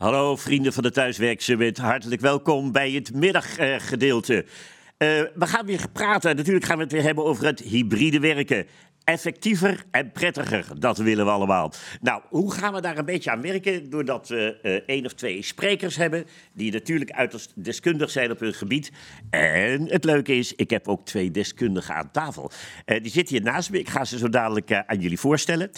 Hallo vrienden van de Thuiswerk Summit, hartelijk welkom bij het middaggedeelte. Uh, we gaan weer praten, natuurlijk gaan we het weer hebben over het hybride werken effectiever en prettiger. Dat willen we allemaal. Nou, hoe gaan we daar een beetje aan werken? Doordat we uh, één of twee sprekers hebben, die natuurlijk uiterst deskundig zijn op hun gebied. En het leuke is, ik heb ook twee deskundigen aan tafel. Uh, die zitten hier naast me. Ik ga ze zo dadelijk uh, aan jullie voorstellen.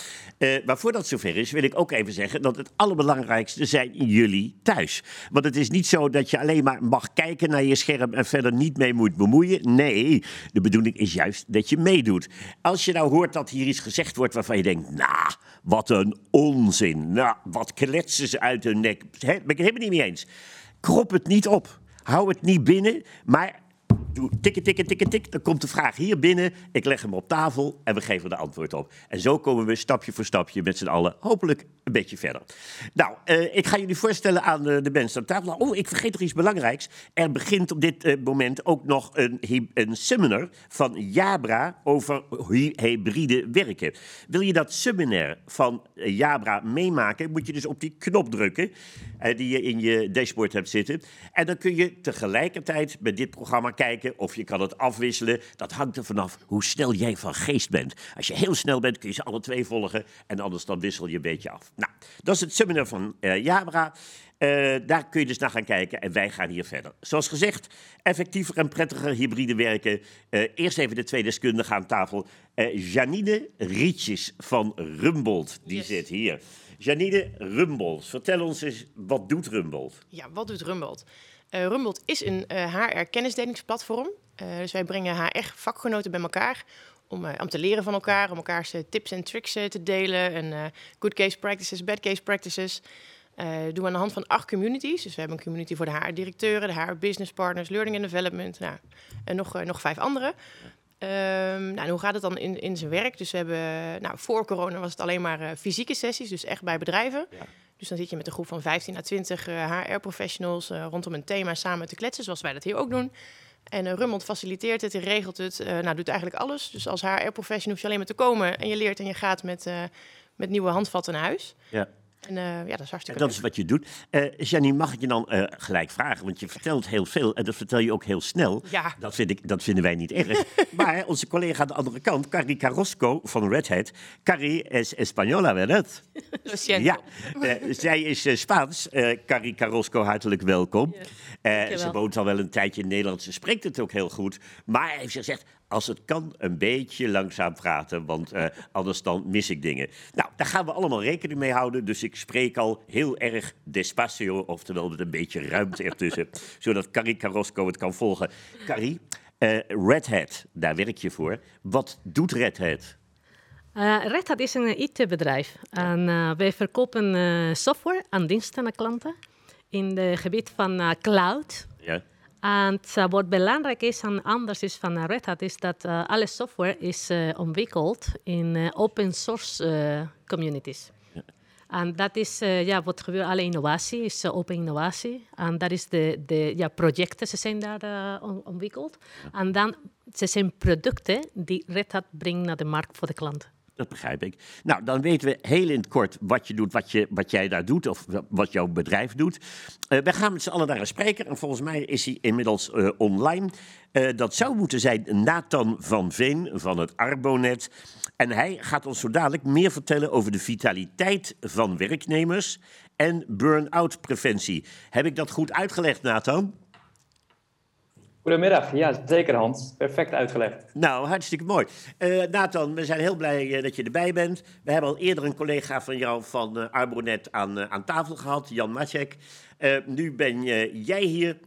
maar voordat het zover is, wil ik ook even zeggen dat het allerbelangrijkste zijn jullie thuis. Want het is niet zo dat je alleen maar mag kijken naar je scherm en verder niet mee moet bemoeien. Nee, de bedoeling is juist dat je meedoet. Als je nou hoort dat hier iets gezegd wordt waarvan je denkt, nou, wat een onzin. Nou, wat kletsen ze uit hun nek. He, ben ik het helemaal niet mee eens. Krop het niet op. Hou het niet binnen, maar doe tikken, tikken, tikken, tik. Dan komt de vraag hier binnen. Ik leg hem op tafel en we geven er antwoord op. En zo komen we stapje voor stapje met z'n allen hopelijk een beetje verder. Nou, uh, ik ga jullie voorstellen aan uh, de mensen aan tafel. Oh, ik vergeet nog iets belangrijks. Er begint op dit uh, moment ook nog een, een seminar van Jabra over hybride werken. Wil je dat seminar van Jabra meemaken, moet je dus op die knop drukken die je in je dashboard hebt zitten. En dan kun je tegelijkertijd met dit programma kijken of je kan het afwisselen. Dat hangt er vanaf hoe snel jij van geest bent. Als je heel snel bent, kun je ze alle twee volgen en anders dan wissel je een beetje af. Nou, dat is het seminar van uh, Jabra. Uh, daar kun je dus naar gaan kijken en wij gaan hier verder. Zoals gezegd, effectiever en prettiger hybride werken. Uh, eerst even de twee deskundigen aan tafel. Uh, Janine Rietjes van Rumbold, die yes. zit hier. Janine Rumbold, vertel ons eens, wat doet Rumbold? Ja, wat doet Rumbold? Uh, is een uh, HR-kennisdelingsplatform. Uh, dus wij brengen HR-vakgenoten bij elkaar om, om te leren van elkaar, om elkaars tips en tricks te delen. En good case practices, bad case practices. doen we aan de hand van acht communities. Dus we hebben een community voor de HR-directeuren, de HR-business partners, learning and development. Nou, en nog, nog vijf andere. Um, nou, hoe gaat het dan in, in zijn werk? Dus we hebben, nou, voor corona was het alleen maar fysieke sessies, dus echt bij bedrijven. Dus dan zit je met een groep van 15 à 20 uh, HR-professionals uh, rondom een thema samen te kletsen, zoals wij dat hier ook doen. En uh, Rummelt faciliteert het, regelt het, nou, doet eigenlijk alles. Dus als HR-professional hoef je alleen maar te komen en je leert en je gaat met, met nieuwe handvatten naar huis. Ja. En uh, ja, dat is hartstikke Dat is wat je doet. Uh, Janine, mag ik je dan uh, gelijk vragen? Want je vertelt heel veel en dat vertel je ook heel snel. Ja. Dat, vind ik, dat vinden wij niet erg. maar onze collega aan de andere kant, Carrie Carrasco van Red Hat. Carrie es española, ¿verdad? ja, zij is Spaans. Carrie Carrasco, hartelijk welkom. Ja, ze woont al wel een tijdje in Nederland. Ze spreekt het ook heel goed. Maar hij heeft gezegd, als het kan, een beetje langzaam praten, want uh, anders dan mis ik dingen. Nou, daar gaan we allemaal rekening mee houden, dus ik spreek al heel erg despacio, oftewel met een beetje ruimte ertussen, zodat Carrie Carrasco het kan volgen. Carrie, uh, Red Hat, daar werk je voor. Wat doet Red Hat? Uh, Red Hat is een IT-bedrijf en wij verkopen software en diensten aan klanten in het gebied van cloud. Ja. En uh, wat belangrijk is en anders is van Red Hat, is dat uh, alle software is uh, ontwikkeld in open source communities. Ja. En dat is ja, wat gebeurt, alle innovatie is open innovatie. En dat is de, de ja, projecten, ze zijn daar ontwikkeld. Ja. En dan, ze zijn producten die Red Hat brengt naar de markt voor de klant. Dat begrijp ik. Nou, dan weten we heel in het kort wat je doet, wat, je, wat jij daar doet of wat jouw bedrijf doet. Uh, wij gaan met z'n allen naar een spreker en volgens mij is hij inmiddels uh, online. Uh, dat zou moeten zijn Nathan van Veen van het Arbonet. En hij gaat ons zo dadelijk meer vertellen over de vitaliteit van werknemers en burn-out preventie. Heb ik dat goed uitgelegd, Nathan? Goedemiddag, ja zeker Hans. Perfect uitgelegd. Nou, hartstikke mooi. Uh, Nathan, we zijn heel blij uh, dat je erbij bent. We hebben al eerder een collega van jou van uh, Arbonet aan, aan tafel gehad, Jan Macek. nu ben jij hier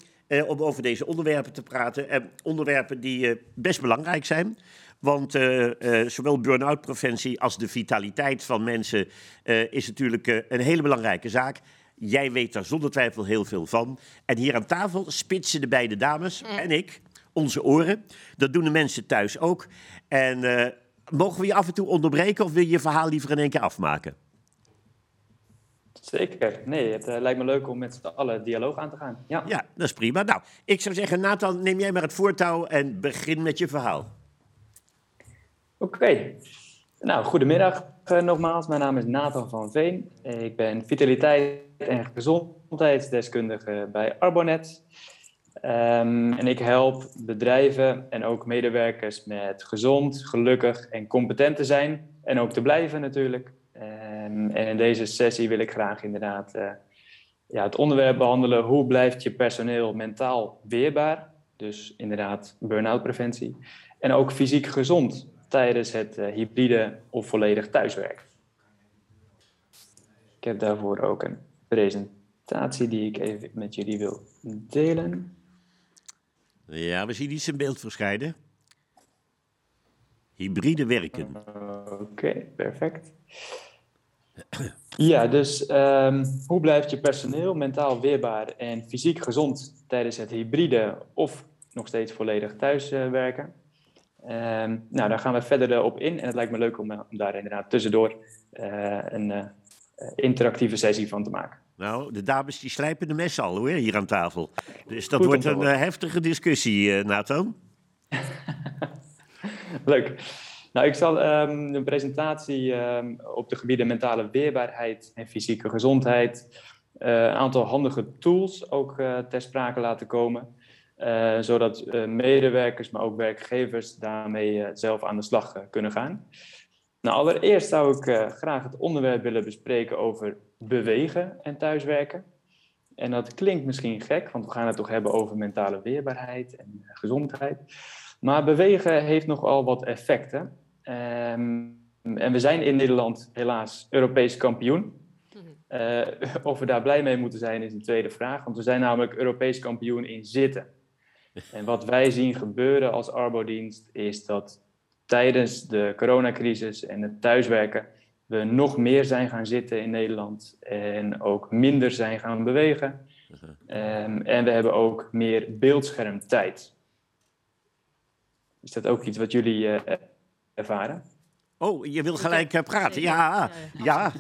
om over deze onderwerpen te praten. onderwerpen die best belangrijk zijn. Want zowel burn-out preventie als de vitaliteit van mensen is natuurlijk een hele belangrijke zaak. Jij weet daar zonder twijfel heel veel van. En hier aan tafel spitsen de beide dames mm. en ik onze oren. Dat doen de mensen thuis ook. En uh, mogen we je af en toe onderbreken of wil je je verhaal liever in één keer afmaken? Zeker. Nee, het uh, lijkt me leuk om met z'n allen dialoog aan te gaan. Ja. ja, dat is prima. Nou, ik zou zeggen, Nathan, neem jij maar het voortouw en begin met je verhaal. Oké. Okay. Nou, goedemiddag uh, nogmaals. Mijn naam is Nathan van Veen. Ik ben vitaliteit en gezondheidsdeskundige bij Arbonet. Um, en ik help bedrijven en ook medewerkers met gezond, gelukkig en competent te zijn. En ook te blijven natuurlijk. Um, en in deze sessie wil ik graag inderdaad uh, ja, het onderwerp behandelen. Hoe blijft je personeel mentaal weerbaar? Dus inderdaad burn-out preventie. En ook fysiek gezond tijdens het uh, hybride of volledig thuiswerken. Ik heb daarvoor ook een presentatie die ik even met jullie wil delen. Ja, we zien iets in beeld verschijnen. Hybride werken. Oké, perfect. Ja, dus um, hoe blijft je personeel mentaal weerbaar en fysiek gezond tijdens het hybride of nog steeds volledig thuiswerken? Uh, um, nou, daar gaan we verder op in en het lijkt me leuk om, om daar inderdaad tussendoor uh, een uh, interactieve sessie van te maken. Nou, de dames die slijpen de mes al hoor, hier aan tafel. Dus dat Goed wordt een uh, heftige discussie, uh, Nathan. Leuk. Nou, ik zal um, een presentatie um, op de gebieden mentale weerbaarheid en fysieke gezondheid, uh, een aantal handige tools ook ter sprake laten komen. zodat medewerkers, maar ook werkgevers daarmee zelf aan de slag kunnen gaan. Nou, allereerst zou ik graag het onderwerp willen bespreken over bewegen en thuiswerken. En dat klinkt misschien gek, want we gaan het toch hebben over mentale weerbaarheid en gezondheid. Maar bewegen heeft nogal wat effecten. Um, en we zijn in Nederland helaas Europees kampioen. Uh, of we daar blij mee moeten zijn is een tweede vraag, want we zijn namelijk Europees kampioen in zitten. En wat wij zien gebeuren als arbodienst is dat tijdens de coronacrisis en het thuiswerken we nog meer zijn gaan zitten in Nederland en ook minder zijn gaan bewegen. Um, en we hebben ook meer beeldschermtijd. Is dat ook iets wat jullie uh, ervaren? Oh, je wil gelijk uh, praten? Ja, ja.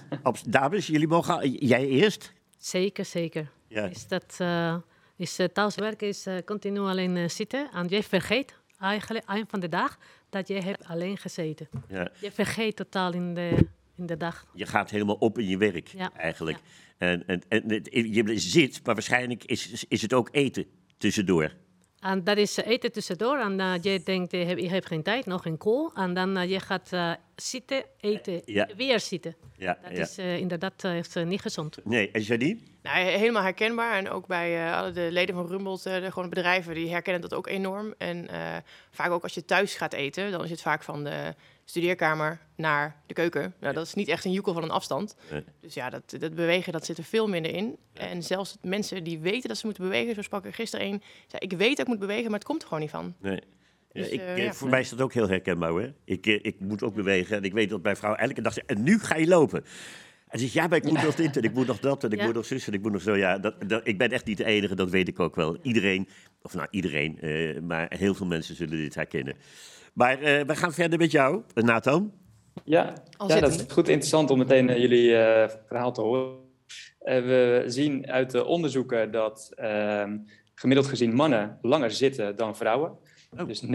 dames, jullie mogen. Jij eerst? Zeker, zeker. Ja. Is dat, uh, is, thuiswerken is continu alleen zitten en je vergeet eigenlijk eind van de dag dat je hebt alleen gezeten. Ja. Je vergeet totaal in de in de dag. Je gaat helemaal op in je werk, eigenlijk. En, en, en je zit, maar waarschijnlijk is, is het ook eten tussendoor. En dat is eten tussendoor. En uh, je denkt, je hebt, je hebt geen tijd, nog geen kool. En dan uh, je gaat uh, zitten, eten, ja. weer zitten. Ja, dat ja. is inderdaad heeft, niet gezond. Nee, en Janine? Nou, helemaal herkenbaar. En ook bij alle de leden van Rumble, de gewoon bedrijven, die herkennen dat ook enorm. En vaak ook als je thuis gaat eten, dan is het vaak van de studeerkamer naar de keuken. Nou, dat is niet echt een joekel van een afstand. Dus ja, dat, dat bewegen, dat zit er veel minder in. En zelfs mensen die weten dat ze moeten bewegen, zo sprak er gisteren een, zei, ik weet dat ik moet bewegen, maar het komt er gewoon niet van. Nee. Dus, ik, uh, ja. Voor mij is dat ook heel herkenbaar hoor. Ik, eh, ik moet ook bewegen en ik weet dat mijn vrouw elke dag zegt, en nu ga je lopen. En zegt, ja, maar ik moet nog dit en ik moet nog dat en ik moet nog zus en ik moet nog zo. Ja, dat, dat, ik ben echt niet de enige, dat weet ik ook wel. Iedereen, of nou iedereen, uh, maar heel veel mensen zullen dit herkennen. Maar uh, we gaan verder met jou, Nathan. Ja, ja dat is goed interessant om meteen uh, jullie uh, verhaal te horen. we zien uit de onderzoeken dat ehm, gemiddeld gezien mannen langer zitten dan vrouwen. Oh. Dus 9,2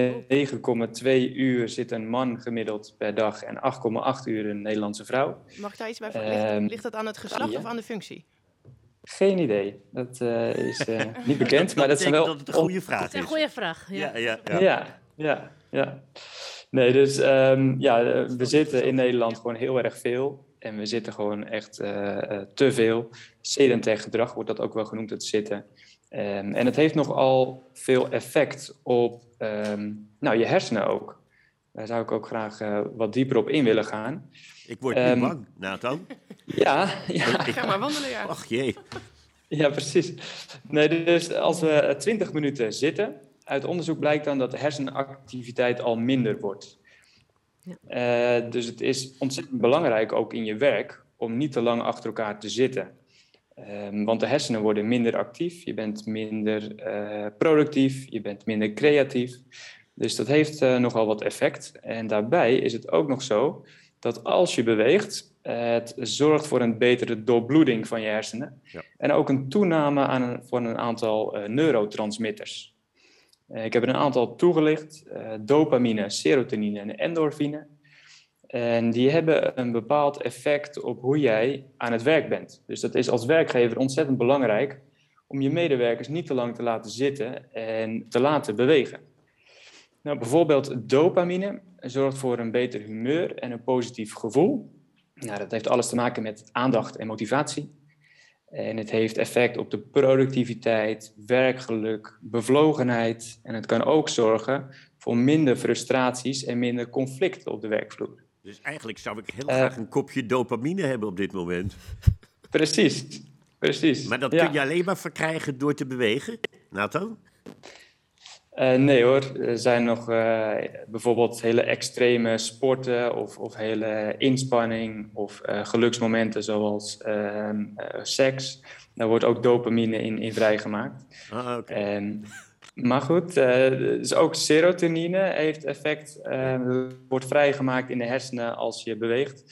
uur zit een man gemiddeld per dag en 8,8 uur een Nederlandse vrouw. Mag ik daar iets bij verlichten? Um, Ligt dat aan het geslacht ja. of aan de functie? Geen idee. Dat uh, is uh, niet bekend. maar dat, is wel. Dat het een goede vraag is. Een goede vraag. Ja, ja, ja. ja, ja, ja. Nee, dus um, ja, we zitten in Nederland gewoon heel erg veel. En we zitten gewoon echt uh, te veel. Sedentair gedrag wordt dat ook wel genoemd, het zitten. Um, en het heeft nogal veel effect op um, nou, je hersenen ook. Daar zou ik ook graag uh, wat dieper op in willen gaan. Ik word nu um, bang, Nathan. Ja, ja. Ik ga maar wandelen, ja. Ach jee. Ja, precies. Nee, dus als we 20 minuten zitten, uit onderzoek blijkt dan dat de hersenactiviteit al minder wordt. Ja. Uh, dus het is ontzettend belangrijk, ook in je werk, om niet te lang achter elkaar te zitten. Um, want de hersenen worden minder actief, je bent minder uh, productief, je bent minder creatief. Dus dat heeft uh, nogal wat effect. En daarbij is het ook nog zo dat als je beweegt, het zorgt voor een betere doorbloeding van je hersenen. Ja. En ook een toename aan een, van een aantal neurotransmitters. Uh, ik heb er een aantal toegelicht: dopamine, serotonine en endorfine. En die hebben een bepaald effect op hoe jij aan het werk bent. Dus dat is als werkgever ontzettend belangrijk om je medewerkers niet te lang te laten zitten en te laten bewegen. Nou, bijvoorbeeld dopamine zorgt voor een beter humeur en een positief gevoel. Nou, dat heeft alles te maken met aandacht en motivatie. En het heeft effect op de productiviteit, werkgeluk, bevlogenheid. En het kan ook zorgen voor minder frustraties en minder conflicten op de werkvloer. Dus eigenlijk zou ik heel graag een kopje dopamine hebben op dit moment. Precies, precies. Maar dat kun je alleen maar verkrijgen door te bewegen, Nathan? Uh, nee hoor, er zijn nog uh, bijvoorbeeld hele extreme sporten of, of hele inspanning of uh, geluksmomenten zoals ehm, seks. Daar wordt ook dopamine in, in vrijgemaakt. Ah, okay. Maar goed, dus ook serotonine heeft effect, wordt vrijgemaakt in de hersenen als je beweegt.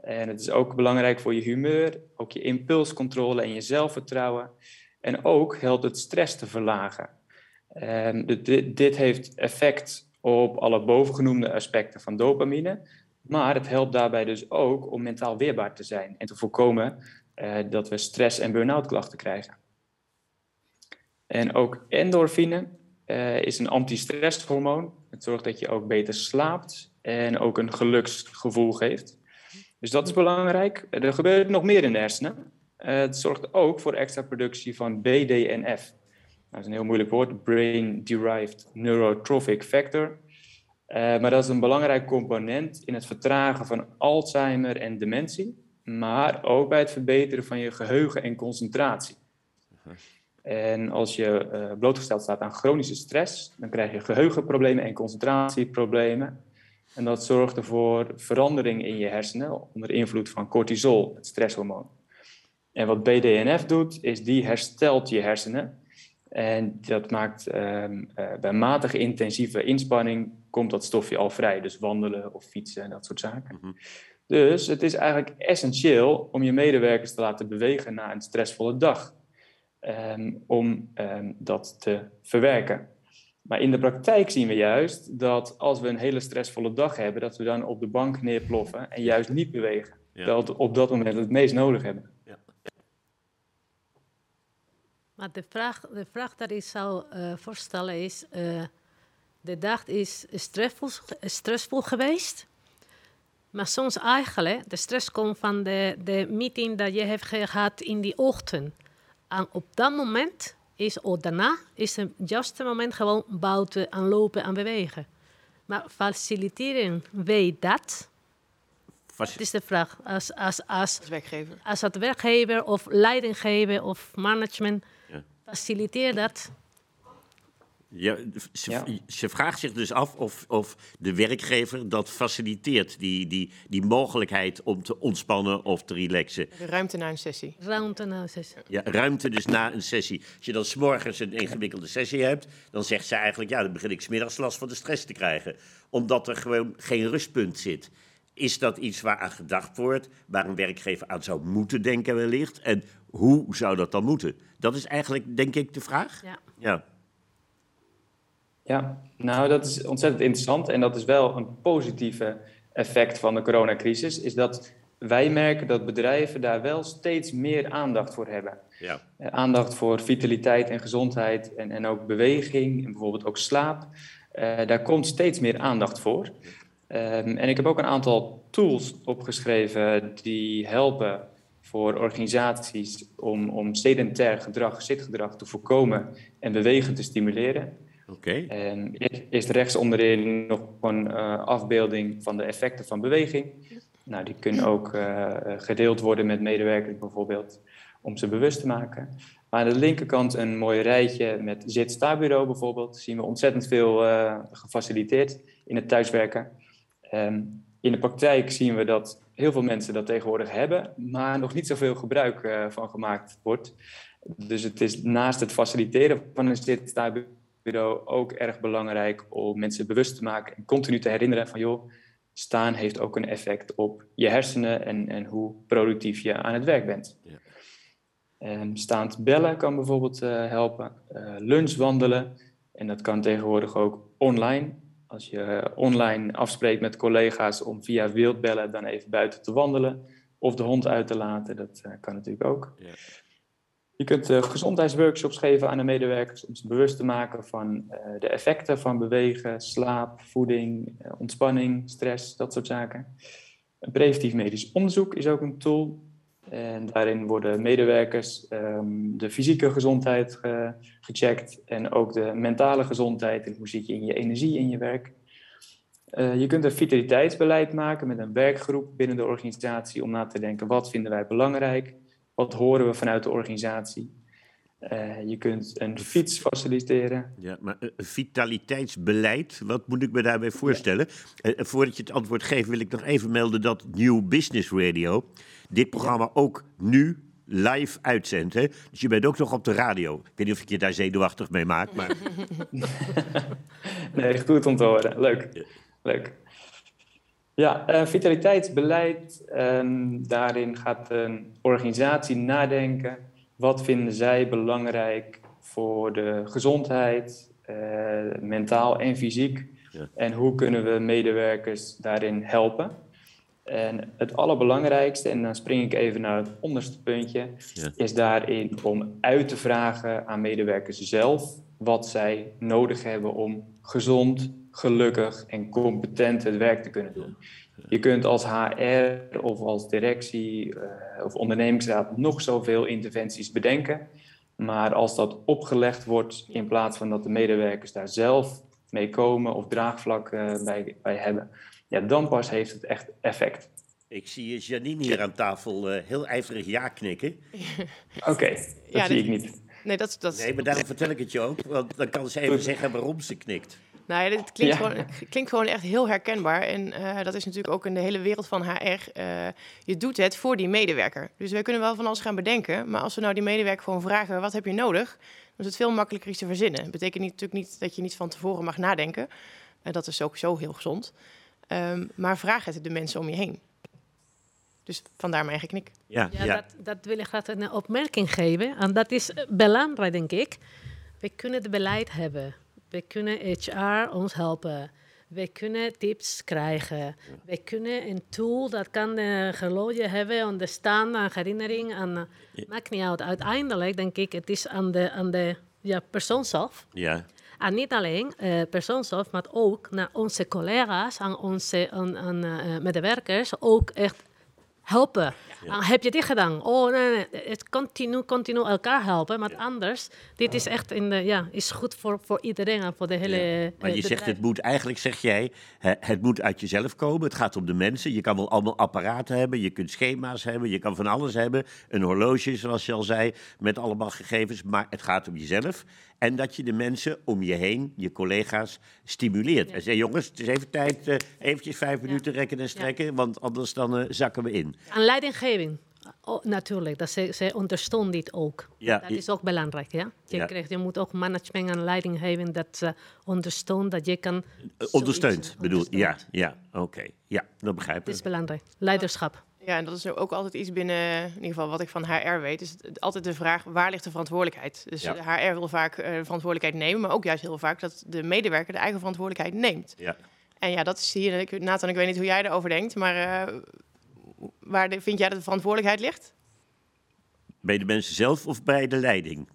En het is ook belangrijk voor je humeur, ook je impulscontrole en je zelfvertrouwen. En ook helpt het stress te verlagen. Um, dit, dit, heeft effect op alle bovengenoemde aspecten van dopamine. Maar het helpt daarbij dus ook om mentaal weerbaar te zijn en te voorkomen dat we stress- en burn-out klachten krijgen. En ook endorfine uh, is een anti-stresshormoon. Het zorgt dat je ook beter slaapt en ook een geluksgevoel geeft. Dus dat is belangrijk. Er gebeurt nog meer in de hersenen. Uh, het zorgt ook voor extra productie van BDNF. Dat is een heel moeilijk woord, Brain Derived Neurotrophic Factor. Uh, maar dat is een belangrijk component in het vertragen van Alzheimer en dementie, maar ook bij het verbeteren van je geheugen en concentratie. En als je uh, blootgesteld staat aan chronische stress, dan krijg je geheugenproblemen en concentratieproblemen. En dat zorgt ervoor verandering in je hersenen onder invloed van cortisol, het stresshormoon. En wat BDNF doet, is die herstelt je hersenen en dat maakt um, uh, bij matige intensieve inspanning komt dat stofje al vrij. Dus wandelen of fietsen en dat soort zaken. Mm -hmm. Dus het is eigenlijk essentieel om je medewerkers te laten bewegen na een stressvolle dag. Um, om um, dat te verwerken. Maar in de praktijk zien we juist dat als we een hele stressvolle dag hebben, dat we dan op de bank neerploffen en juist niet bewegen. Ja. Terwijl we op dat moment het meest nodig hebben. Ja. Maar de vraag, de vraag dat ik zou uh, voorstellen is: uh, de dag is stressvol, stressvol geweest. Maar soms eigenlijk, de stress komt van de, de meeting dat je hebt gehad in die ochtend. En op dat moment is, of daarna, is het juiste moment gewoon buiten en lopen en bewegen. Maar faciliteren wij dat? Dat is de vraag. Als, als, als, als werkgever. Als het werkgever of leidinggever of management faciliteer dat. Ja, ze, ja. ze, vraagt zich dus af of, of de werkgever dat faciliteert, die, die, die mogelijkheid om te ontspannen of te relaxen. De ruimte na een sessie. Ruimte na een sessie. Ja, ruimte dus na een sessie. Als je dan s'morgens een ingewikkelde sessie hebt, dan zegt ze eigenlijk, ja, dan begin ik smiddags last van de stress te krijgen. Omdat er gewoon geen rustpunt zit. Is dat iets waar aan gedacht wordt, waar een werkgever aan zou moeten denken wellicht? En hoe zou dat dan moeten? Dat is eigenlijk, denk ik, de vraag. Ja. ja. Ja, nou dat is ontzettend interessant en dat is wel een positieve effect van de coronacrisis, is dat wij merken dat bedrijven daar wel steeds meer aandacht voor hebben. Ja. Eh, aandacht voor vitaliteit en gezondheid en, en ook beweging en bijvoorbeeld ook slaap. Uh, daar komt steeds meer aandacht voor. Um, en ik heb ook een aantal tools opgeschreven die helpen voor organisaties om, om sedentair gedrag, zitgedrag te voorkomen en bewegen te stimuleren. Oké. Okay. Eerst rechts onderin nog een uh, afbeelding van de effecten van beweging. Nou, die kunnen ook uh, gedeeld worden met medewerkers bijvoorbeeld, om ze bewust te maken. Maar aan de linkerkant een mooi rijtje met zit-sta-bureau bijvoorbeeld. Zien we ontzettend veel gefaciliteerd in het thuiswerken. Um, in de praktijk zien we dat heel veel mensen dat tegenwoordig hebben, maar nog niet zoveel gebruik van gemaakt wordt. Dus het is naast het faciliteren van een zit-sta-bureau ook erg belangrijk om mensen bewust te maken en continu te herinneren van joh, staan heeft ook een effect op je hersenen en, en hoe productief je aan het werk bent. Ja. Um, staand bellen kan bijvoorbeeld uh, helpen, uh, lunch wandelen en dat kan tegenwoordig ook online. Als je online afspreekt met collega's om via wildbellen dan even buiten te wandelen of de hond uit te laten, dat kan natuurlijk ook. Ja. Je kunt uh, gezondheidsworkshops geven aan de medewerkers om ze bewust te maken van uh, de effecten van bewegen, slaap, voeding, uh, ontspanning, stress, dat soort zaken. Een preventief medisch onderzoek is ook een tool. En daarin worden medewerkers um, de fysieke gezondheid gecheckt en ook de mentale gezondheid en hoe zit je in je energie in je werk. je kunt een vitaliteitsbeleid maken met een werkgroep binnen de organisatie om na te denken wat vinden wij belangrijk wat horen we vanuit de organisatie? Uh, je kunt een fiets faciliteren. Ja, maar een vitaliteitsbeleid, wat moet ik me daarbij voorstellen? Ja. Uh, voordat je het antwoord geeft, wil ik nog even melden dat New Business Radio dit programma ja. ook nu live uitzendt. Hè? Dus je bent ook nog op de radio. Ik weet niet of ik je daar zenuwachtig mee maak, maar... nee, goed om te horen. Leuk. Leuk. Ja, uh, vitaliteitsbeleid. Um, daarin gaat een organisatie nadenken. Wat vinden zij belangrijk voor de gezondheid, uh, mentaal en fysiek? Ja. En hoe kunnen we medewerkers daarin helpen? En het allerbelangrijkste, en dan spring ik even naar het onderste puntje, ja. is daarin om uit te vragen aan medewerkers zelf wat zij nodig hebben om gezond, gelukkig en competent het werk te kunnen doen. Je kunt als HR of als directie uh, of ondernemingsraad nog zoveel interventies bedenken. Maar als dat opgelegd wordt in plaats van dat de medewerkers daar zelf mee komen of draagvlak uh, bij, bij hebben, ja, dan pas heeft het echt effect. Ik zie Janine hier aan tafel uh, heel ijverig ja knikken. Oké, okay, dat ja, zie ik niet. Nee, dat, dat... nee, maar daarom vertel ik het je ook, want dan kan ze even zeggen waarom ze knikt. Nou ja, dit klinkt, Gewoon, klinkt gewoon echt heel herkenbaar. En uh, dat is natuurlijk ook in de hele wereld van HR. Uh, eh, je doet het voor die medewerker. Dus wij kunnen wel van alles gaan bedenken. Maar als we nou die medewerker gewoon vragen: wat heb je nodig? Dan is het veel makkelijker iets te verzinnen. Dat betekent niet, natuurlijk niet dat je niet van tevoren mag nadenken. Uh, dat is sowieso heel gezond. Um, maar vraag het de mensen om je heen. Dus vandaar mijn eigen knik. Ja, ja, ja. Dat, dat, wil ik graag een opmerking geven. En dat is belangrijk, denk ik. We kunnen het beleid hebben. We kunnen HR ons helpen. We kunnen tips krijgen. We kunnen een tool dat kan een horloge hebben, onderstaan aan herinnering. Aan, ja. Maakt niet uit. Uiteindelijk denk ik, het is aan de, aan de ja, persoon zelf. Ja. En niet alleen uh, persoon zelf, maar ook naar onze collega's, aan onze aan, aan, uh, medewerkers, ook echt helpen. Ja. heb je dit gedaan? Oh nee, nee, het continu, continu elkaar helpen. Maar anders, dit is echt in de, ja, is goed voor, voor iedereen en voor de hele. Ja. Maar je zegt het moet eigenlijk, zeg jij, het moet uit jezelf komen. Het gaat om de mensen. Je kan wel allemaal apparaten hebben, je kunt schema's hebben, je kan van alles hebben. Een horloge, zoals je al zei, met allemaal gegevens. Maar het gaat om jezelf. En dat je de mensen om je heen, je collega's, stimuleert. En zeg, jongens, het is even tijd, uh, eventjes vijf minuten rekken en strekken, want anders dan uh, zakken we in. Aan leidinggeving. Oh, natuurlijk, dat ze, ze ondersteunen dit ook. Ja, dat is ook belangrijk. Ja? Je. Krijgt, je moet ook management en leiding geven dat ze ondersteunt, dat je kan... Ondersteunt, bedoel Ja, ja oké. Ja, dat begrijp ik. Het is belangrijk. Leiderschap. Ja, en dat is ook altijd iets binnen, in ieder geval wat ik van HR weet, is altijd de vraag, waar ligt de verantwoordelijkheid? Dus ja. HR wil vaak uh, verantwoordelijkheid nemen, maar ook juist heel vaak dat de medewerker de eigen verantwoordelijkheid neemt. Ja. En ja, dat is hier, Nathan, ik weet niet hoe jij erover denkt, maar uh, waar de, vind jij dat de verantwoordelijkheid ligt? Bij de mensen zelf of bij de leiding?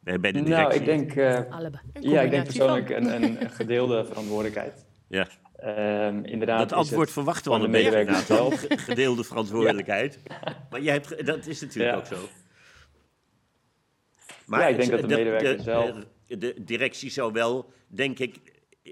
Bij, bij de directie? Nou, ik denk, uh, Allebei. ja, ik denk persoonlijk een, een gedeelde verantwoordelijkheid. Ja. Um, inderdaad dat antwoord verwachten we van de medewerker zelf. Gedeelde verantwoordelijkheid. Ja. Maar jij hebt, dat is natuurlijk ja. ook zo. Maar ja, ik denk dat de, de medewerker de, zelf... De directie zou wel, denk ik,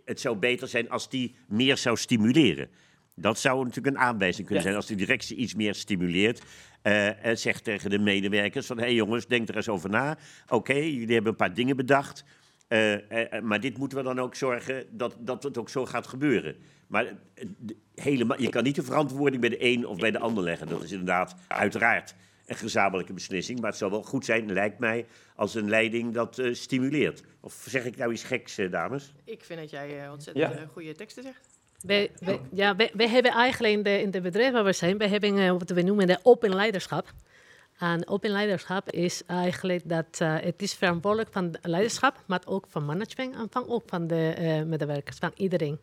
het zou beter zijn als die meer zou stimuleren. Dat zou natuurlijk een aanwijzing kunnen zijn als de directie iets meer stimuleert. Uh, en zegt tegen de medewerkers van, hé hey jongens, denk er eens over na. Oké, jullie hebben een paar dingen bedacht. Uh, uh, maar dit moeten we dan ook zorgen dat, dat het ook zo gaat gebeuren. Maar helemaal, je kan niet de verantwoording bij de een of bij de ander leggen. Dat is inderdaad uiteraard een gezamenlijke beslissing. Maar het zou wel goed zijn, lijkt mij, als een leiding dat uh, stimuleert. Of zeg ik nou iets geks, dames? Ik vind dat jij ontzettend ja. goede teksten zegt. Wij, wij, ja, wij, wij, hebben eigenlijk in de, in de bedrijf waar we zijn, wij hebben wat we noemen de open leiderschap. En open leiderschap is eigenlijk dat uh, het is verantwoordelijk van leiderschap, maar ook van management en van, ook van de uh, medewerkers, van iedereen.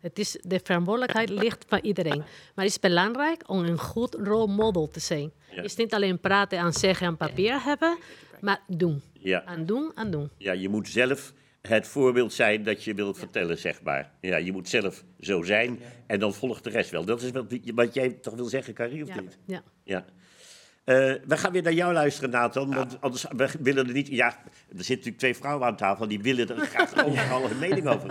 Het is, de verantwoordelijkheid ligt van iedereen. Maar het is belangrijk om een goed rolmodel te zijn. Het is niet alleen praten en zeggen en papier hebben, maar doen. Ja. En doen en doen. Ja, je moet zelf het voorbeeld zijn dat je wilt vertellen, zeg maar. Ja, je moet zelf zo zijn en dan volgt de rest wel. Dat is wat, wat jij toch wil zeggen, Carrie, of niet? Ja. ja. Uh, we gaan weer naar jou luisteren, Nathan. Want anders we willen er niet. Ja, er zitten natuurlijk twee vrouwen aan tafel. Die willen er graag overal een mening over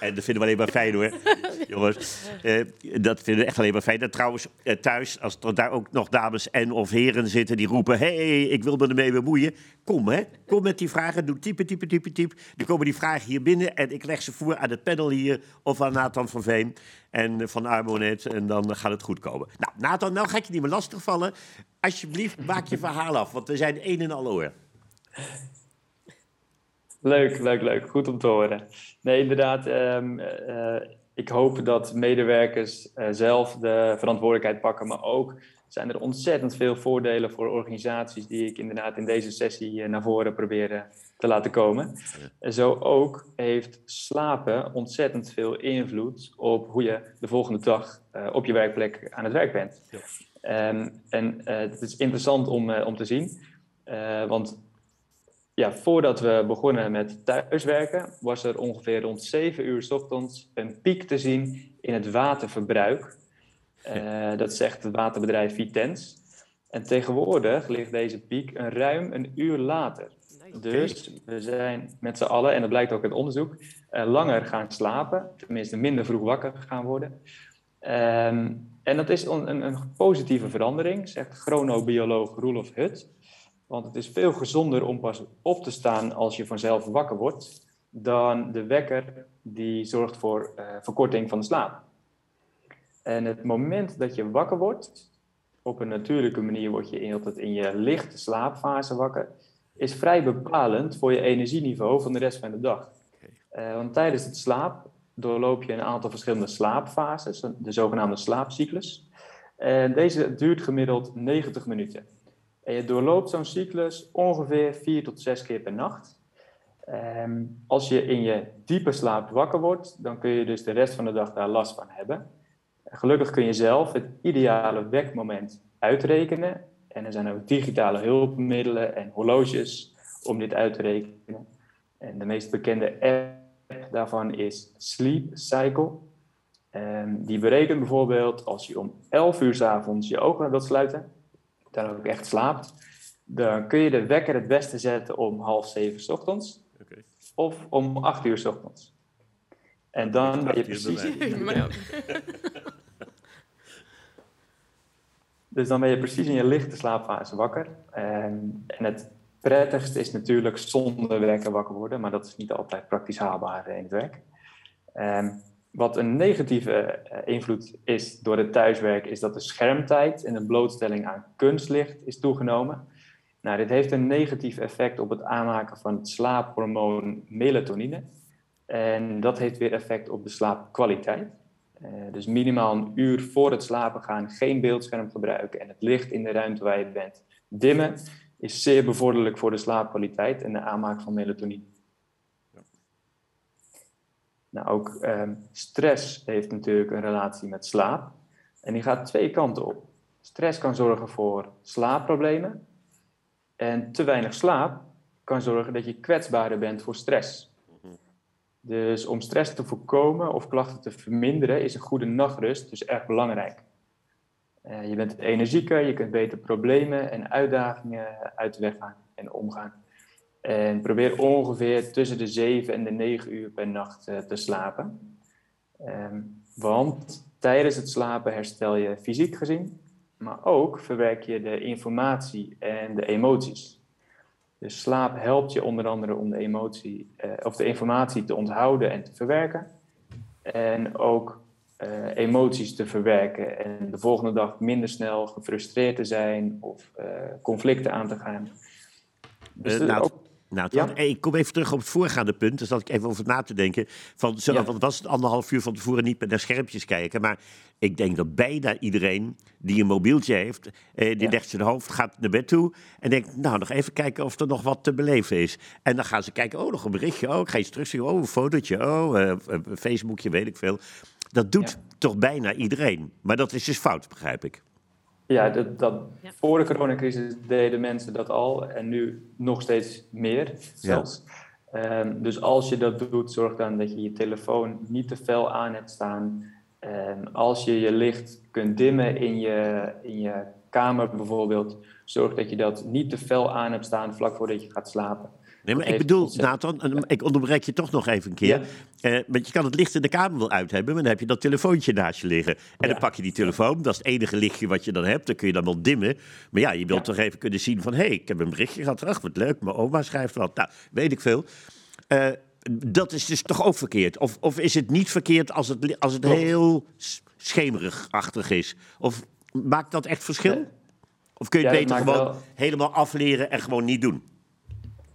En dat vinden we alleen maar fijn hoor. Jongens, uh, dat vinden we echt alleen maar fijn. En trouwens, uh, thuis, als er daar ook nog dames en of heren zitten die roepen: hé, hey, ik wil me ermee bemoeien. Kom hè, kom met die vragen. Doe type, type, type, type. Dan komen die vragen hier binnen en ik leg ze voor aan het panel hier of aan Nathan van Veen en van Armonet. En dan gaat het goed komen. Nou, Nathan, nou ga ik je niet meer lastigvallen. Alsjeblieft, maak je verhaal af, want we zijn één en al hoor. Leuk, leuk, leuk. Goed om te horen. Nee, inderdaad. Um, ik hoop dat medewerkers uh, zelf de verantwoordelijkheid pakken, maar ook zijn er ontzettend veel voordelen voor organisaties die ik inderdaad in deze sessie naar voren probeer te laten komen. En zo ook heeft slapen ontzettend veel invloed op hoe je de volgende dag op je werkplek aan het werk bent. Ja. Um, en uh, het is interessant om, uh, om te zien, want ja, voordat we begonnen met thuiswerken, was er ongeveer rond 7 uur s ochtends een piek te zien in het waterverbruik. dat zegt het waterbedrijf Vitens. En tegenwoordig ligt deze piek een ruim een uur later. Dus we zijn met z'n allen, en dat blijkt ook uit onderzoek, langer gaan slapen, tenminste minder vroeg wakker gaan worden. Um, en dat is een, een, positieve verandering, zegt chronobioloog Roelof Hut. Want het is veel gezonder om pas op te staan als je vanzelf wakker wordt, dan de wekker die zorgt voor uh, verkorting van de slaap. En het moment dat je wakker wordt, op een natuurlijke manier word je altijd in je lichte slaapfase wakker, is vrij bepalend voor je energieniveau van de rest van de dag. Uh, want tijdens het slaap doorloop je een aantal verschillende slaapfases, de zogenaamde slaapcyclus. En deze duurt gemiddeld 90 minuten. En je doorloopt zo'n cyclus ongeveer 4 tot 6 keer per nacht. Ehm, als je in je diepe slaap wakker wordt, dan kun je dus de rest van de dag daar last van hebben. Gelukkig kun je zelf het ideale wekmoment uitrekenen. En er zijn ook digitale hulpmiddelen en horloges om dit uit te rekenen. En de meest bekende app daarvan is Sleep Cycle. En die berekent bijvoorbeeld als je om 11 uur s avonds je ogen wilt sluiten, dan ook echt slaapt, dan kun je de wekker het beste zetten om half zeven s ochtends okay. of om 8 uur s ochtends. En dan ben je precies. dus dan ben je precies in je lichte slaapfase wakker. En, en het prettigst is natuurlijk zonder werken wakker worden, maar dat is niet altijd praktisch haalbaar in het werk. Um, wat een negatieve uh, invloed is door het thuiswerk, is dat de schermtijd en de blootstelling aan kunstlicht is toegenomen. Nou, dit heeft een negatief effect op het aanmaken van het slaaphormoon melatonine. En dat heeft weer effect op de slaapkwaliteit. Uh, dus minimaal een uur voor het slapen gaan geen beeldscherm gebruiken en het licht in de ruimte waar je bent dimmen is zeer bevorderlijk voor de slaapkwaliteit en de aanmaak van melatonine. Ja. Nou, ook ehm, stress heeft natuurlijk een relatie met slaap. En die gaat twee kanten op. Stress kan zorgen voor slaapproblemen. En te weinig slaap kan zorgen dat je kwetsbaarder bent voor stress. Dus om stress te voorkomen of klachten te verminderen, is een goede nachtrust dus erg belangrijk. Uh, je bent energieker, je kunt beter problemen en uitdagingen uit de weg gaan en omgaan. En probeer ongeveer tussen de 7 en de 9 uur per nacht uh, te slapen. Um, want tijdens het slapen herstel je fysiek gezien, maar ook verwerk je de informatie en de emoties. Dus slaap helpt je onder andere om de, emotie, uh, of de informatie te onthouden en te verwerken. En ook uh, emoties te verwerken en de volgende dag minder snel gefrustreerd te zijn of uh, conflicten aan te gaan. Dus uh, nou, ook... Nou, ja? ik kom even terug op het voorgaande punt. Dus dat ik even over na te denken. Van, zo, Want was het anderhalf uur van tevoren niet naar schermpjes kijken. Maar ik denk dat bijna iedereen die een mobieltje heeft, eh, die legt zijn hoofd, gaat naar bed toe en denkt, nou, nog even kijken of er nog wat te beleven is. En dan gaan ze kijken, oh, nog een berichtje, oh, ik ga terugzien, oh, een fotootje, oh, uh, Facebookje, weet ik veel. Dat doet toch bijna iedereen. Maar dat is dus fout, begrijp ik. Ja, dat, dat, voor de coronacrisis deden mensen dat al en nu nog steeds meer zelfs. Um, dus als je dat doet, zorg dan dat je je telefoon niet te fel aan hebt staan. Um, als je je licht kunt dimmen in je, in je kamer bijvoorbeeld, zorg dat je dat niet te fel aan hebt staan vlak voordat je gaat slapen. Nee, maar ik bedoel, Nathan, ik onderbreek je toch nog even een keer. Eh, want je kan het licht in de kamer wel uit hebben, maar dan heb je dat telefoontje naast je liggen. En dan pak je die telefoon, dat is het enige lichtje wat je dan hebt. Dan kun je dan wel dimmen. Maar ja, je wilt toch even kunnen zien van... hé, hey, ik heb een berichtje gehad. Ach, wat leuk, mijn oma schrijft wat. Nou, weet ik veel. Uh, dat is dus toch ook verkeerd? Of, of is het niet verkeerd als het, als het heel schemerigachtig is? Of maakt dat echt verschil? Of kun je het beter gewoon helemaal afleren en gewoon niet doen?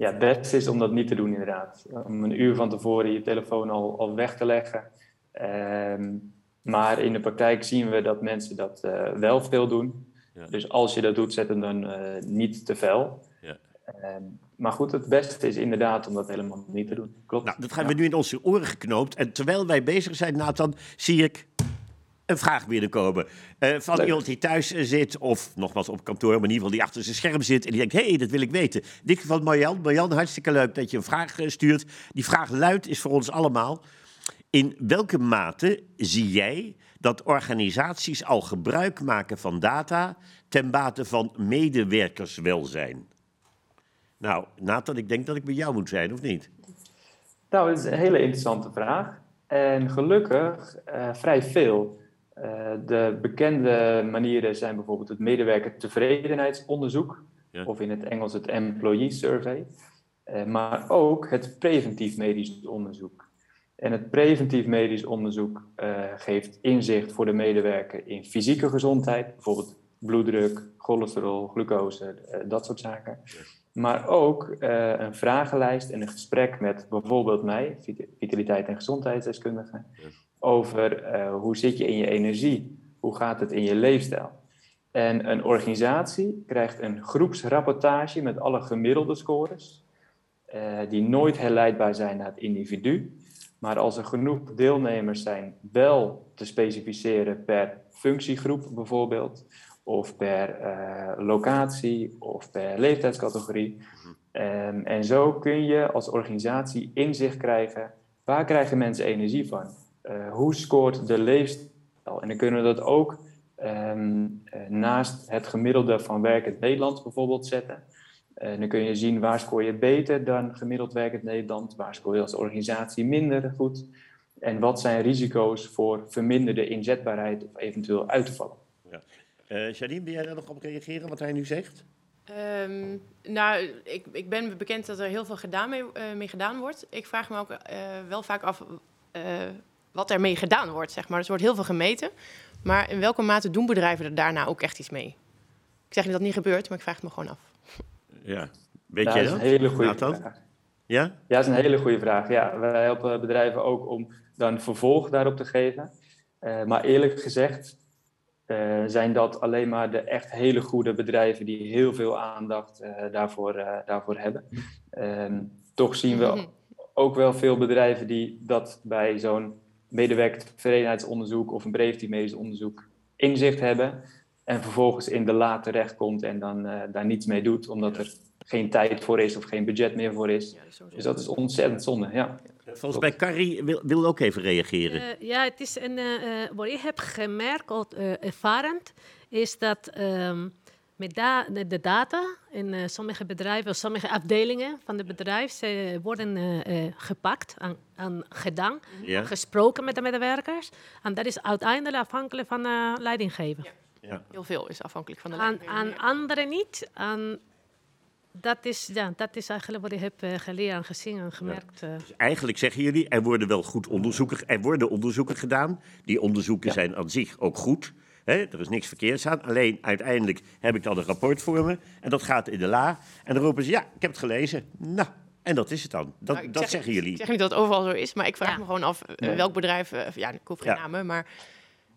Ja, het beste is om dat niet te doen inderdaad. Om een uur van tevoren je telefoon al, al weg te leggen. Ehm, maar in de praktijk zien we dat mensen dat uh, wel veel doen. Ja. Dus als je dat doet, zet hem dan uh, niet te fel. Ja. Ehm, maar goed, het beste is inderdaad om dat helemaal niet te doen. Klopt. Nou, dat gaan we nu in onze oren geknoopt. En terwijl wij bezig zijn, Nathan, zie ik een vraag binnenkomen. Uh, van iemand die thuis zit, of nogmaals op kantoor, maar in ieder geval die achter zijn scherm zit. En die denkt: hé, hey, dat wil ik weten. In dit geval Marjan. Marjan, hartstikke leuk dat je een vraag eh, stuurt. Die vraag luidt, is voor ons allemaal. In welke mate zie jij dat organisaties al gebruik maken van data ten bate van medewerkerswelzijn? Nou, Nathan, ik denk dat ik bij jou moet zijn, of niet? Nou, dat is een hele interessante vraag. En gelukkig uh, vrij veel. Uh, de bekende manieren zijn bijvoorbeeld het medewerker tevredenheidsonderzoek, ja. of in het Engels het employee survey, uh, maar ook het preventief medisch onderzoek. En het preventief medisch onderzoek geeft inzicht voor de medewerker in fysieke gezondheid, bijvoorbeeld bloeddruk, cholesterol, glucose, dat soort zaken. Maar ook uh, een vragenlijst en een gesprek met bijvoorbeeld mij, vitaliteit- en gezondheidsdeskundige, over uh, hoe zit je in je energie, hoe gaat het in je leefstijl. En een organisatie krijgt een groepsrapportage met alle gemiddelde scores, uh, die nooit herleidbaar zijn naar het individu. Maar als er genoeg deelnemers zijn, wel te specificeren per functiegroep bijvoorbeeld, of per uh, locatie of per leeftijdscategorie. Um, en zo kun je als organisatie inzicht krijgen waar krijgen mensen energie van? Uh, hoe scoort de leefstijl? En dan kunnen we dat ook um, uh, naast het gemiddelde van werkend Nederland bijvoorbeeld zetten. En dan kun je zien waar scoor je beter dan gemiddeld werkend Nederland, waar scoor je als organisatie minder goed. En wat zijn risico's voor verminderde inzetbaarheid of eventueel uit te vallen. Uh, Janine, wil jij daar nog op reageren, wat hij nu zegt? Um, nou, ik, ik ben bekend dat er heel veel gedaan mee, uh, mee gedaan wordt. Ik vraag me ook uh, wel vaak af wat er mee gedaan wordt, zeg maar. Dus er wordt heel veel gemeten. Maar in welke mate doen bedrijven er daarna ook echt iets mee? Ik zeg niet dat het niet gebeurt, maar ik vraag het me gewoon af. Ja, weet je dat? Dat is een hele goede vraag. Ja? Ja, dat is een hele goede vraag. Ja, wij helpen bedrijven ook om dan vervolg daarop te geven. maar eerlijk gezegd, uh, zijn dat alleen maar de echt hele goede bedrijven die heel veel aandacht uh, daarvoor, uh, daarvoor hebben. Um, toch zien we mhm. ook wel veel bedrijven die dat bij zo'n medewerkertevredenheidsonderzoek of een preventief medisch onderzoek inzicht hebben en vervolgens in de la terechtkomt en dan daar niets mee doet, omdat er geen tijd voor is of geen budget meer voor is. dus dat is ontzettend zonde, ja. Volgens mij Carrie wil, wil ook even reageren. Uh, ja, het is een, uh, wat ik heb gemerkt, uh, ervarend, is dat um, met da de data in sommige bedrijven, sommige afdelingen van het bedrijf, ze worden gepakt en, en gedaan, ja. gesproken met de medewerkers. En dat is uiteindelijk afhankelijk van de leidinggever. Ja. ja. Heel veel is afhankelijk van de leidinggever. Aan, aan anderen niet. Aan dat is, ja, dat is eigenlijk wat ik heb uh, geleerd en gezien en gemerkt. Ja. Eh. Dus eigenlijk zeggen jullie, er worden wel goed onderzoeken, er worden onderzoeken gedaan. Die onderzoeken ja. zijn aan zich ook goed. Er is niks verkeerds aan. Alleen uiteindelijk heb ik dan een rapport voor me. En dat gaat in de la. En dan roepen ze, ja, ik heb het gelezen. Nou, en dat is het dan. Dat, Nou, dat zeg- zeggen jullie. Ik zeg niet dat het overal zo is, maar ik vraag Ja. me gewoon af eh, welk bedrijf... eh, ja, ik hoef geen Ja. namen, maar...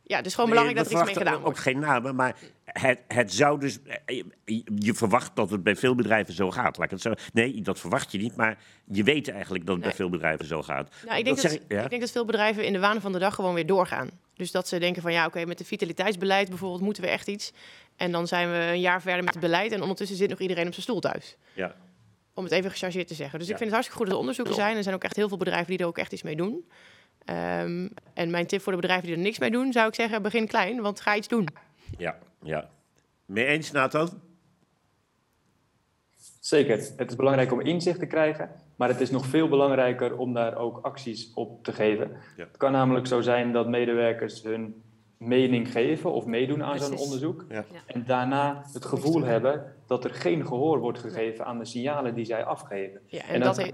Ja, het is gewoon belangrijk dat er iets mee gedaan wordt. Ook geen namen, maar het, het zou dus. eh, Je, je verwacht dat het bij veel bedrijven zo gaat. Laat ik het zo, nee, dat verwacht je niet, maar je weet eigenlijk dat het bij veel bedrijven zo gaat. Nou, ik, denk dat, ik- ja? ik denk dat veel bedrijven in de waan van de dag gewoon weer doorgaan. Dus dat ze denken van ja, oké, met de vitaliteitsbeleid bijvoorbeeld moeten we echt iets. En dan zijn we een jaar verder met het beleid en ondertussen zit nog iedereen op zijn stoel thuis. Ja. Om het even gechargeerd te zeggen. Dus Ja. ik vind het hartstikke goed dat er onderzoeken zijn. Er zijn ook echt heel veel bedrijven die er ook echt iets mee doen. Ehm, en mijn tip voor de bedrijven die er niks mee doen, zou ik zeggen, begin klein, want ga iets doen. Ja, ja. Mee eens, Nathan? Zeker. Het is belangrijk om inzicht te krijgen, maar het is nog veel belangrijker om daar ook acties op te geven. Ja. Het kan namelijk zo zijn dat medewerkers hun mening geven of meedoen aan zo'n onderzoek. Ja. En daarna het gevoel hebben dat er geen gehoor wordt gegeven aan de signalen die zij afgeven. Ja, en, En dat, dat-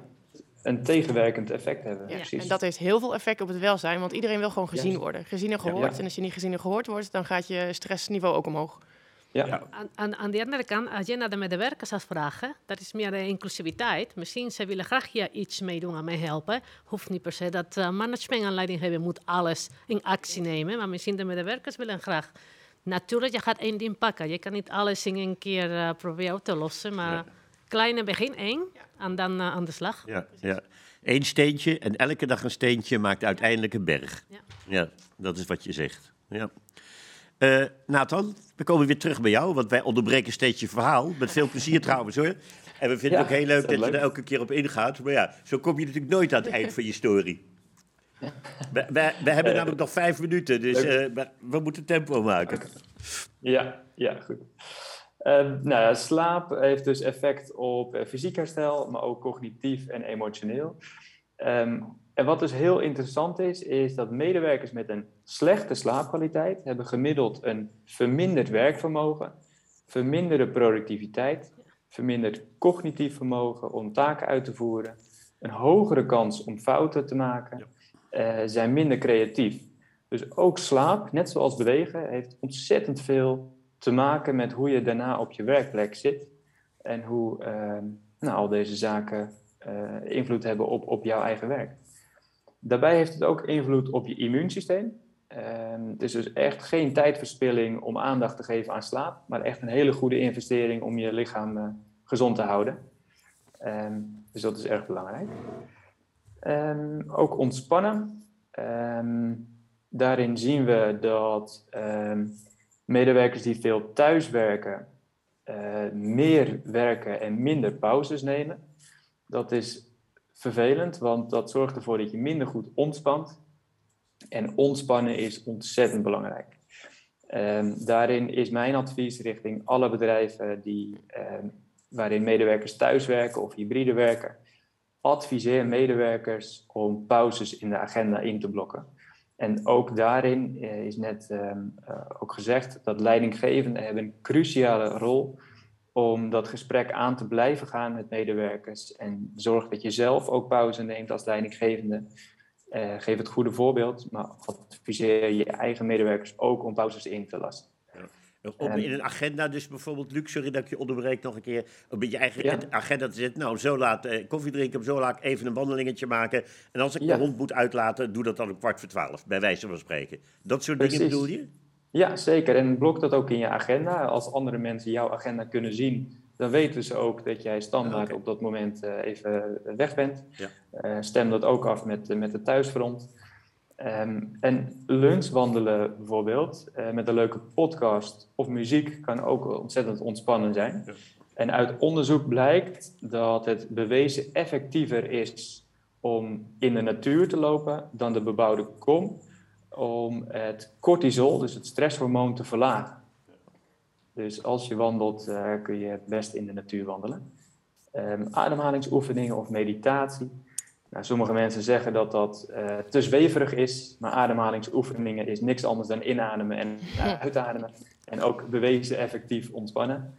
Een tegenwerkend effect hebben. ja, Precies. en dat heeft heel veel effect op het welzijn, want iedereen wil gewoon gezien worden. Gezien en gehoord. Ja. En als je niet gezien en gehoord wordt, dan gaat je stressniveau ook omhoog. Ja. Ja. Aan, aan, aan de andere kant, als je naar de medewerkers gaat vragen, dat is meer de inclusiviteit. Misschien ze willen graag hier iets mee doen en mee helpen. Hoeft niet per se dat uh, management en leidinggever moet alles in actie nemen. Maar misschien de medewerkers willen graag. Natuurlijk, je gaat één ding pakken. Je kan niet alles in één keer eh, proberen op te lossen. Maar Ja. Kleine begin één en dan eh, aan de slag. Ja, ja. Eén steentje en elke dag een steentje maakt uiteindelijk een berg. Ja. Ja, dat is wat je zegt. Ja. Eh, Nathan, we komen weer terug bij jou, want wij onderbreken steeds je verhaal. Met veel plezier trouwens hoor. En we vinden Ja, het ook heel leuk dat je er elke keer op ingaat. Maar ja, zo kom je natuurlijk nooit aan het eind van je story. We, we, we hebben namelijk nog vijf minuten, dus eh, we, we moeten tempo maken. Ja, ja, goed. Ehm, nou ja, slaap heeft dus effect op eh, fysiek herstel, maar ook cognitief en emotioneel. Ehm, en wat dus heel interessant is, is dat medewerkers met een slechte slaapkwaliteit hebben gemiddeld een verminderd werkvermogen, verminderde productiviteit, verminderd cognitief vermogen om taken uit te voeren, een hogere kans om fouten te maken, eh, zijn minder creatief. Dus ook slaap, net zoals bewegen, heeft ontzettend veel te maken met hoe je daarna op je werkplek zit. En hoe ehm, nou, al deze zaken eh, invloed hebben op, op jouw eigen werk. Daarbij heeft het ook invloed op je immuunsysteem. Ehm, het is dus echt geen tijdverspilling om aandacht te geven aan slaap, maar echt een hele goede investering om je lichaam eh, gezond te houden. Ehm, dus dat is erg belangrijk. Ook ontspannen. Daarin zien we dat medewerkers die veel thuiswerken, eh, meer werken en minder pauzes nemen. Dat is vervelend, want dat zorgt ervoor dat je minder goed ontspant. En ontspannen is ontzettend belangrijk. Ehm, daarin is mijn advies richting alle bedrijven die, ehm, waarin medewerkers thuiswerken of hybride werken. Adviseer medewerkers om pauzes in de agenda in te blokken. En ook daarin eh, is net ehm, eh, ook gezegd dat leidinggevenden hebben een cruciale rol om dat gesprek aan te blijven gaan met medewerkers. En zorg dat je zelf ook pauze neemt als leidinggevende. Eh, geef het goede voorbeeld, maar adviseer je eigen medewerkers ook om pauzes in te lassen. Om En- in een agenda, dus bijvoorbeeld, Luc, sorry dat ik je onderbreek nog een keer, om je eigen Ja. agenda te zetten. Nou, zo laat eh, koffie drinken, zo laat even een wandelingetje maken. En als ik Ja. de hond moet uitlaten, doe dat dan om kwart voor twaalf, bij wijze van spreken. Dat soort dingen bedoel je? Ja, zeker. En blok dat ook in je agenda. Als andere mensen jouw agenda kunnen zien, dan weten ze ook dat jij standaard Oké. op dat moment eh, even weg bent. Ja. Eh, stem dat ook af met, eh, met de thuisfront. Ehm, en lunchwandelen bijvoorbeeld, eh, met een leuke podcast of muziek, kan ook ontzettend ontspannen zijn. Ja. En uit onderzoek blijkt dat het bewezen effectiever is om in de natuur te lopen dan de bebouwde kom, om het cortisol, dus het stresshormoon, te verlagen. Dus als je wandelt, eh, kun je het best in de natuur wandelen. Ehm, ademhalingsoefeningen of meditatie. Nou, sommige mensen zeggen dat dat eh, te zweverig is, maar ademhalingsoefeningen is niks anders dan inademen en eh, uitademen. En ook bewezen effectief ontspannen.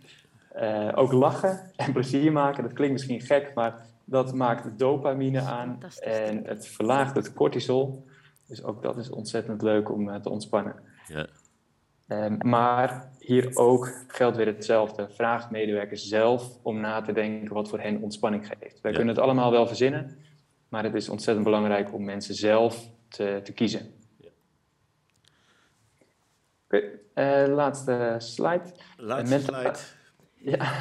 Eh, ook lachen en plezier maken, dat klinkt misschien gek, maar dat maakt dopamine aan en het verlaagt het cortisol. Dus ook dat is ontzettend leuk om te ontspannen. Ja. Ehm, maar hier ook geldt weer hetzelfde. Vraag medewerkers zelf om na te denken wat voor hen ontspanning geeft. Wij kunnen het allemaal wel verzinnen, maar het is ontzettend belangrijk om mensen zelf te, te kiezen. Ja. Oké, okay, uh, laatste slide. Laatste slide. Ja,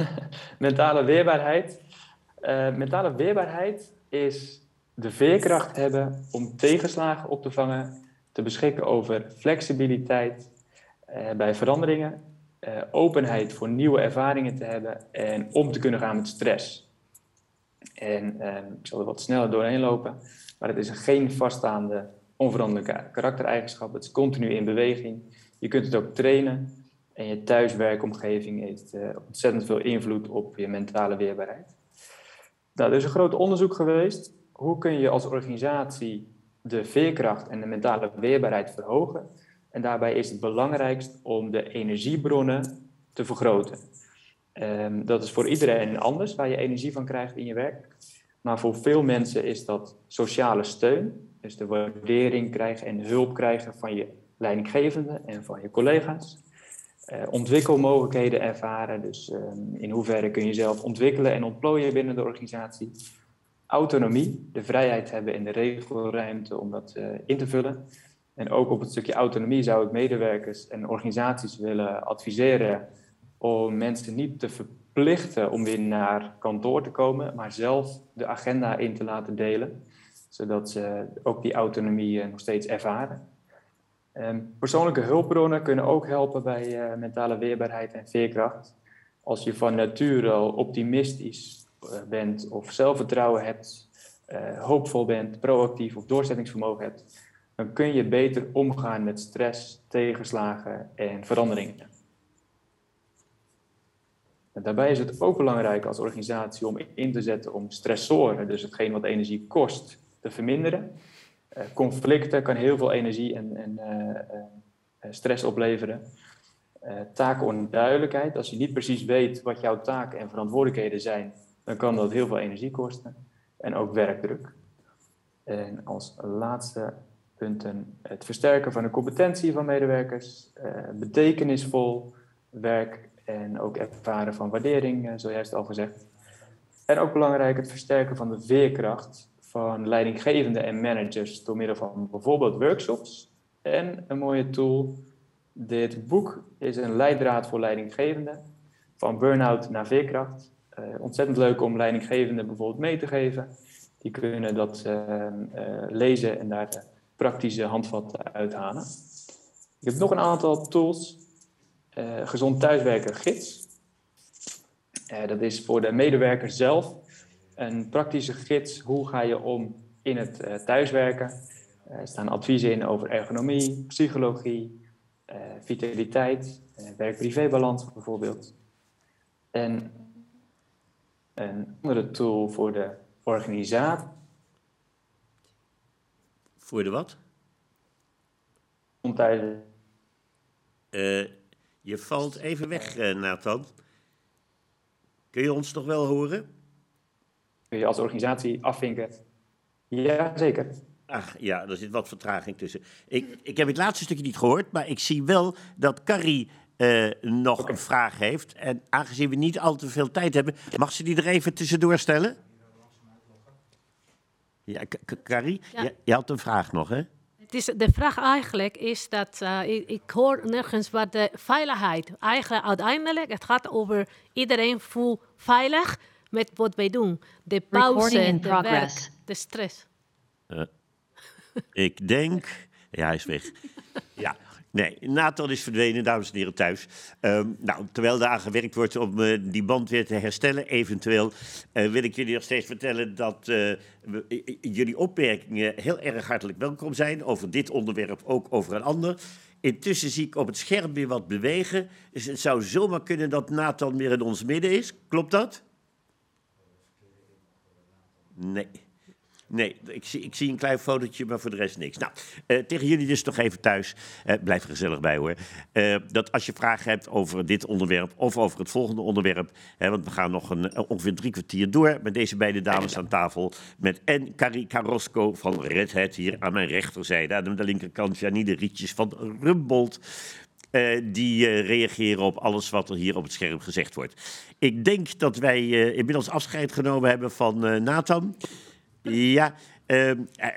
mentale weerbaarheid. Uh, mentale weerbaarheid is de veerkracht hebben om tegenslagen op te vangen, te beschikken over flexibiliteit uh, bij veranderingen, uh, openheid voor nieuwe ervaringen te hebben en om te kunnen gaan met stress. En ik zal er wat sneller doorheen lopen, maar het is geen vaststaande, onveranderlijke karaktereigenschap. Het is continu in beweging. Je kunt het ook trainen. En je thuiswerkomgeving heeft uh, ontzettend veel invloed op je mentale weerbaarheid. Nou, er is een groot onderzoek geweest. Hoe kun je als organisatie de veerkracht en de mentale weerbaarheid verhogen? En daarbij is het belangrijkst om de energiebronnen te vergroten. Um, dat is voor iedereen anders waar je energie van krijgt in je werk. Maar voor veel mensen is dat sociale steun. Dus de waardering krijgen en hulp krijgen van je leidinggevende en van je collega's. Uh, ontwikkelmogelijkheden ervaren. Dus um, in hoeverre kun je zelf ontwikkelen en ontplooien binnen de organisatie. Autonomie, de vrijheid hebben in de regelruimte om dat uh, in te vullen. En ook op het stukje autonomie zou ik medewerkers en organisaties willen adviseren om mensen niet te verplichten om weer naar kantoor te komen, maar zelf de agenda in te laten delen, zodat ze ook die autonomie uh, nog steeds ervaren. Um, persoonlijke hulpbronnen kunnen ook helpen bij uh, mentale weerbaarheid en veerkracht. Als je van nature al optimistisch uh, bent of zelfvertrouwen hebt, hoopvol bent, proactief of doorzettingsvermogen hebt, dan kun je beter omgaan met stress, tegenslagen en veranderingen. Daarbij is het ook belangrijk als organisatie om in te zetten om stressoren, dus hetgeen wat energie kost, te verminderen eh, conflicten kan heel veel energie en, en eh, eh, stress opleveren. taakonduidelijkheid, als je niet precies weet wat jouw taken en verantwoordelijkheden zijn, dan kan dat heel veel energie kosten. En ook werkdruk. En als laatste punten het versterken van de competentie van medewerkers, betekenisvol werk en ook ervaren van waardering, zojuist al gezegd. En ook belangrijk het versterken van de veerkracht van leidinggevenden en managers door middel van bijvoorbeeld workshops. En een mooie tool, dit boek is een leidraad voor leidinggevenden, van burn-out naar veerkracht. Uh, ontzettend leuk om leidinggevenden bijvoorbeeld mee te geven. Die kunnen dat uh, lezen en daar de praktische handvatten uithalen. Ik heb nog een aantal tools. Gezond thuiswerken gids. dat is voor de medewerker zelf een praktische gids. Hoe ga je om in het uh, thuiswerken? Er staan adviezen in over ergonomie, psychologie, vitaliteit, werk-privé-balans bijvoorbeeld. En een andere tool voor de organisatie. Voor de wat? Om thuis. Je valt even weg, Nathan. Kun je ons nog wel horen? kun je als organisatie afvinken. Ja, zeker. Ach ja, er zit wat vertraging tussen. Ik, ik heb het laatste stukje niet gehoord, maar ik zie wel dat Carrie uh, nog een vraag heeft. En aangezien we niet al te veel tijd hebben, mag ze die er even tussendoor stellen? Ja, Carrie, ja. Je, je, had een vraag nog, hè? Het is, de vraag eigenlijk is dat uh, ik, ik, hoor nergens wat de veiligheid. Eigenlijk uiteindelijk, het gaat over iedereen voelt veilig met wat wij doen. De pauze, de werk, de stress. Uh, ik denk... Ja, hij is weg. ja, Nee, Nathan is verdwenen, dames en heren thuis. Um, nou, terwijl daar gewerkt wordt om uh, die band weer te herstellen, eventueel, uh, wil ik jullie nog steeds vertellen dat we, jullie opmerkingen heel erg hartelijk welkom zijn. Over dit onderwerp, ook over een ander. Intussen zie ik op het scherm weer wat bewegen. Dus het zou zomaar kunnen dat Nathan weer in ons midden is. Klopt dat? Nee. Nee, ik zie, ik zie een klein fotootje, maar voor de rest niks. Nou, uh, tegen jullie dus nog even thuis. Uh, blijf er gezellig bij hoor. Uh, dat als je vragen hebt over dit onderwerp of over het volgende onderwerp. Hè, want we gaan nog een, ongeveer drie kwartier door met deze beide dames aan tafel. Met en Carrie van Red Hat hier aan mijn rechterzijde. Aan de linkerkant Janine Rietjes van Rumbold. die reageren op alles wat er hier op het scherm gezegd wordt. Ik denk dat wij inmiddels afscheid genomen hebben van Nathan. Ja, uh,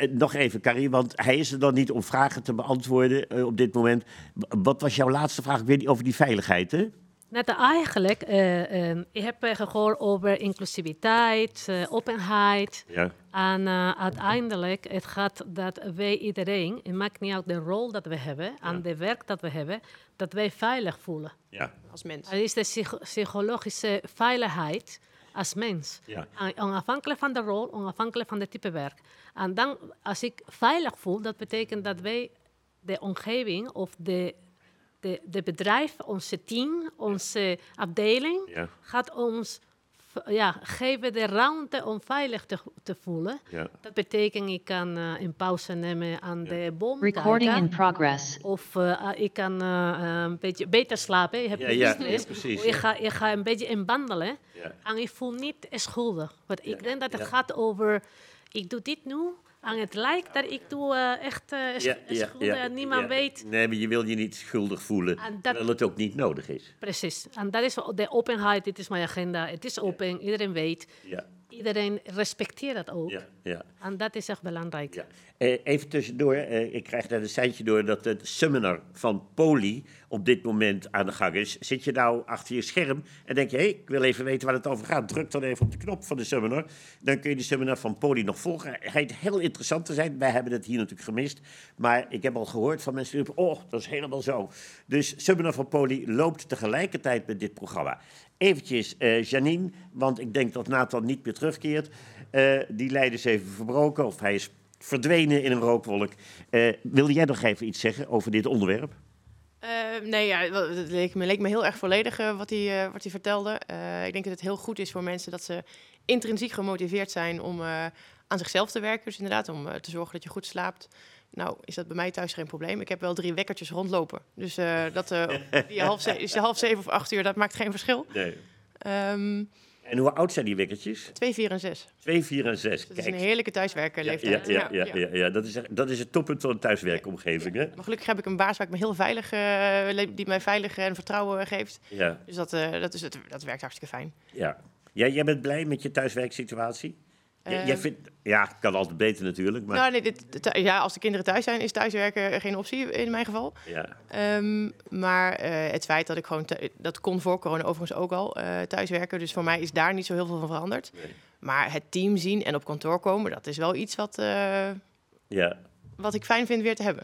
nog even, Carrie, want hij is er dan niet om vragen te beantwoorden uh, op dit moment. Wat was jouw laatste vraag? Ik weet niet over die veiligheid, hè? Net eigenlijk, uh, ik heb gehoord over inclusiviteit, openheid. Ja. En uiteindelijk, het gaat dat wij iedereen, het maakt niet uit de rol dat we hebben, ja. en de werk dat we hebben, dat wij veilig voelen. Ja. Als mens. Het is de psychologische veiligheid als mens. Ja. Onafhankelijk van de rol, onafhankelijk van het type werk. En dan, als ik veilig voel, dat betekent dat wij de omgeving of de, de, de bedrijf, onze team, onze afdeling, gaat ons ja, geven de ruimte om veilig te, te voelen. Ja. Dat betekent ik kan uh, een pauze nemen aan de boom Recording kijken. in progress. Of uh, ik kan uh, een beetje beter slapen. Je hebt ja, ja, ja, precies. Ik, ga, ik ga een beetje in wandelen. En ik voel niet schuldig. Want ik denk dat het gaat over... Ik doe dit nu aan het lijkt dat ik doe uh, echt uh, ja, schuldig en niemand weet. Nee, maar je wil je niet schuldig voelen, dat, terwijl het ook niet nodig is. Precies. En dat is de openheid, dit is mijn agenda. Het is open, iedereen weet. Iedereen respecteert dat ook. Ja, ja. En dat is echt belangrijk. Ja. Eh, even tussendoor, eh, ik krijg daar een seintje door dat het seminar van Poli op dit moment aan de gang is. Zit je nou achter je scherm en denk je, hé, hey, ik wil even weten waar het over gaat. Druk dan even op de knop van de seminar. Dan kun je de seminar van Poli nog volgen. Hij schijnt heel interessant te zijn. Wij hebben het hier natuurlijk gemist. Maar ik heb al gehoord van mensen die oh, dat is helemaal zo. Dus seminar van Poli loopt tegelijkertijd met dit programma. Eventjes uh, Janine, want ik denk dat Nathan niet meer terugkeert. Uh, die lijn is even verbroken, of hij is verdwenen in een rookwolk. Uh, wilde jij nog even iets zeggen over dit onderwerp? nee, ja, het leek me, leek me heel erg volledig wat, hij, wat hij vertelde. ik denk dat het heel goed is voor mensen dat ze intrinsiek gemotiveerd zijn om aan zichzelf te werken. Dus inderdaad, om te zorgen dat je goed slaapt. Nou, is dat bij mij thuis geen probleem. Ik heb wel drie wekkertjes rondlopen. Dus uh, dat, uh, die half is half zeven of acht uur, dat maakt geen verschil. Nee. Um, en hoe oud zijn die wekkertjes? Twee, vier en zes. Twee, vier en zes. Dat is een heerlijke thuiswerkerleeftijd. Ja, ja, ja, ja, ja, Dat, is, dat is het toppunt van een thuiswerkomgeving. Hè? Maar gelukkig heb ik een baas waar ik me heel veilig, uh, die mij veilig en vertrouwen geeft. Ja. Dus dat, dat, is dat werkt hartstikke fijn. Ja. ja. Jij bent blij met je thuiswerksituatie? Jij ehm, vindt, ja, kan altijd beter natuurlijk. Maar... Nou, nee, dit, ja, als de kinderen thuis zijn, is thuiswerken geen optie in mijn geval. Ja. Um, maar uh, het feit dat ik gewoon, dat kon voor corona overigens ook al, uh, thuiswerken. Dus voor mij is daar niet zo heel veel van veranderd. Nee. Maar het team zien en op kantoor komen, dat is wel iets wat, uh, ja. wat ik fijn vind weer te hebben.